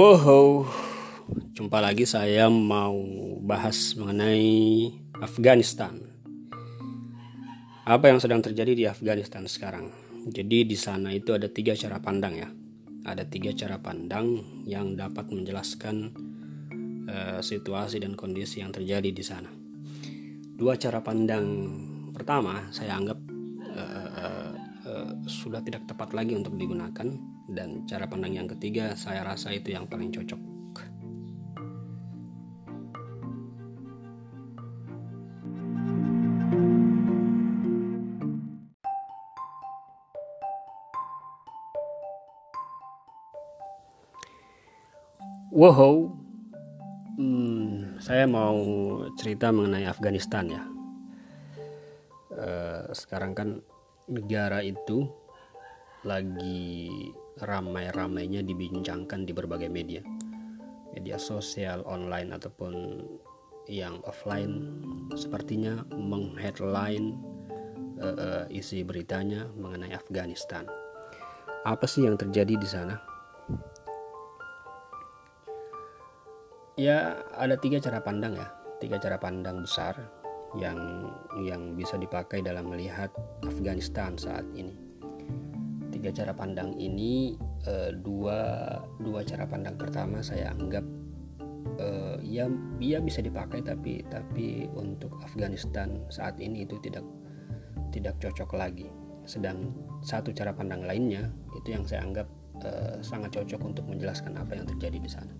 Wow, jumpa lagi saya mau bahas mengenai Afghanistan. Apa yang sedang terjadi di Afghanistan sekarang? Jadi di sana itu ada tiga cara pandang ya. Ada tiga cara pandang yang dapat menjelaskan uh, situasi dan kondisi yang terjadi di sana. Dua cara pandang pertama saya anggap uh, uh, uh, sudah tidak tepat lagi untuk digunakan. Dan cara pandang yang ketiga saya rasa itu yang paling cocok. Wow, hmm, saya mau cerita mengenai Afghanistan ya. Uh, sekarang kan negara itu lagi ramai-ramainya dibincangkan di berbagai media. Media sosial online ataupun yang offline. Sepertinya mengheadline uh, isi beritanya mengenai Afghanistan. Apa sih yang terjadi di sana ya ada tiga cara pandang ya. Tiga cara pandang besar yang yang bisa dipakai dalam melihat Afghanistan saat ini. Tiga cara pandang ini uh, dua dua cara pandang pertama saya anggap uh, ya ya bisa dipakai tapi tapi untuk Afghanistan saat ini itu tidak tidak cocok lagi. Sedang satu cara pandang lainnya itu yang saya anggap uh, sangat cocok untuk menjelaskan apa yang terjadi di sana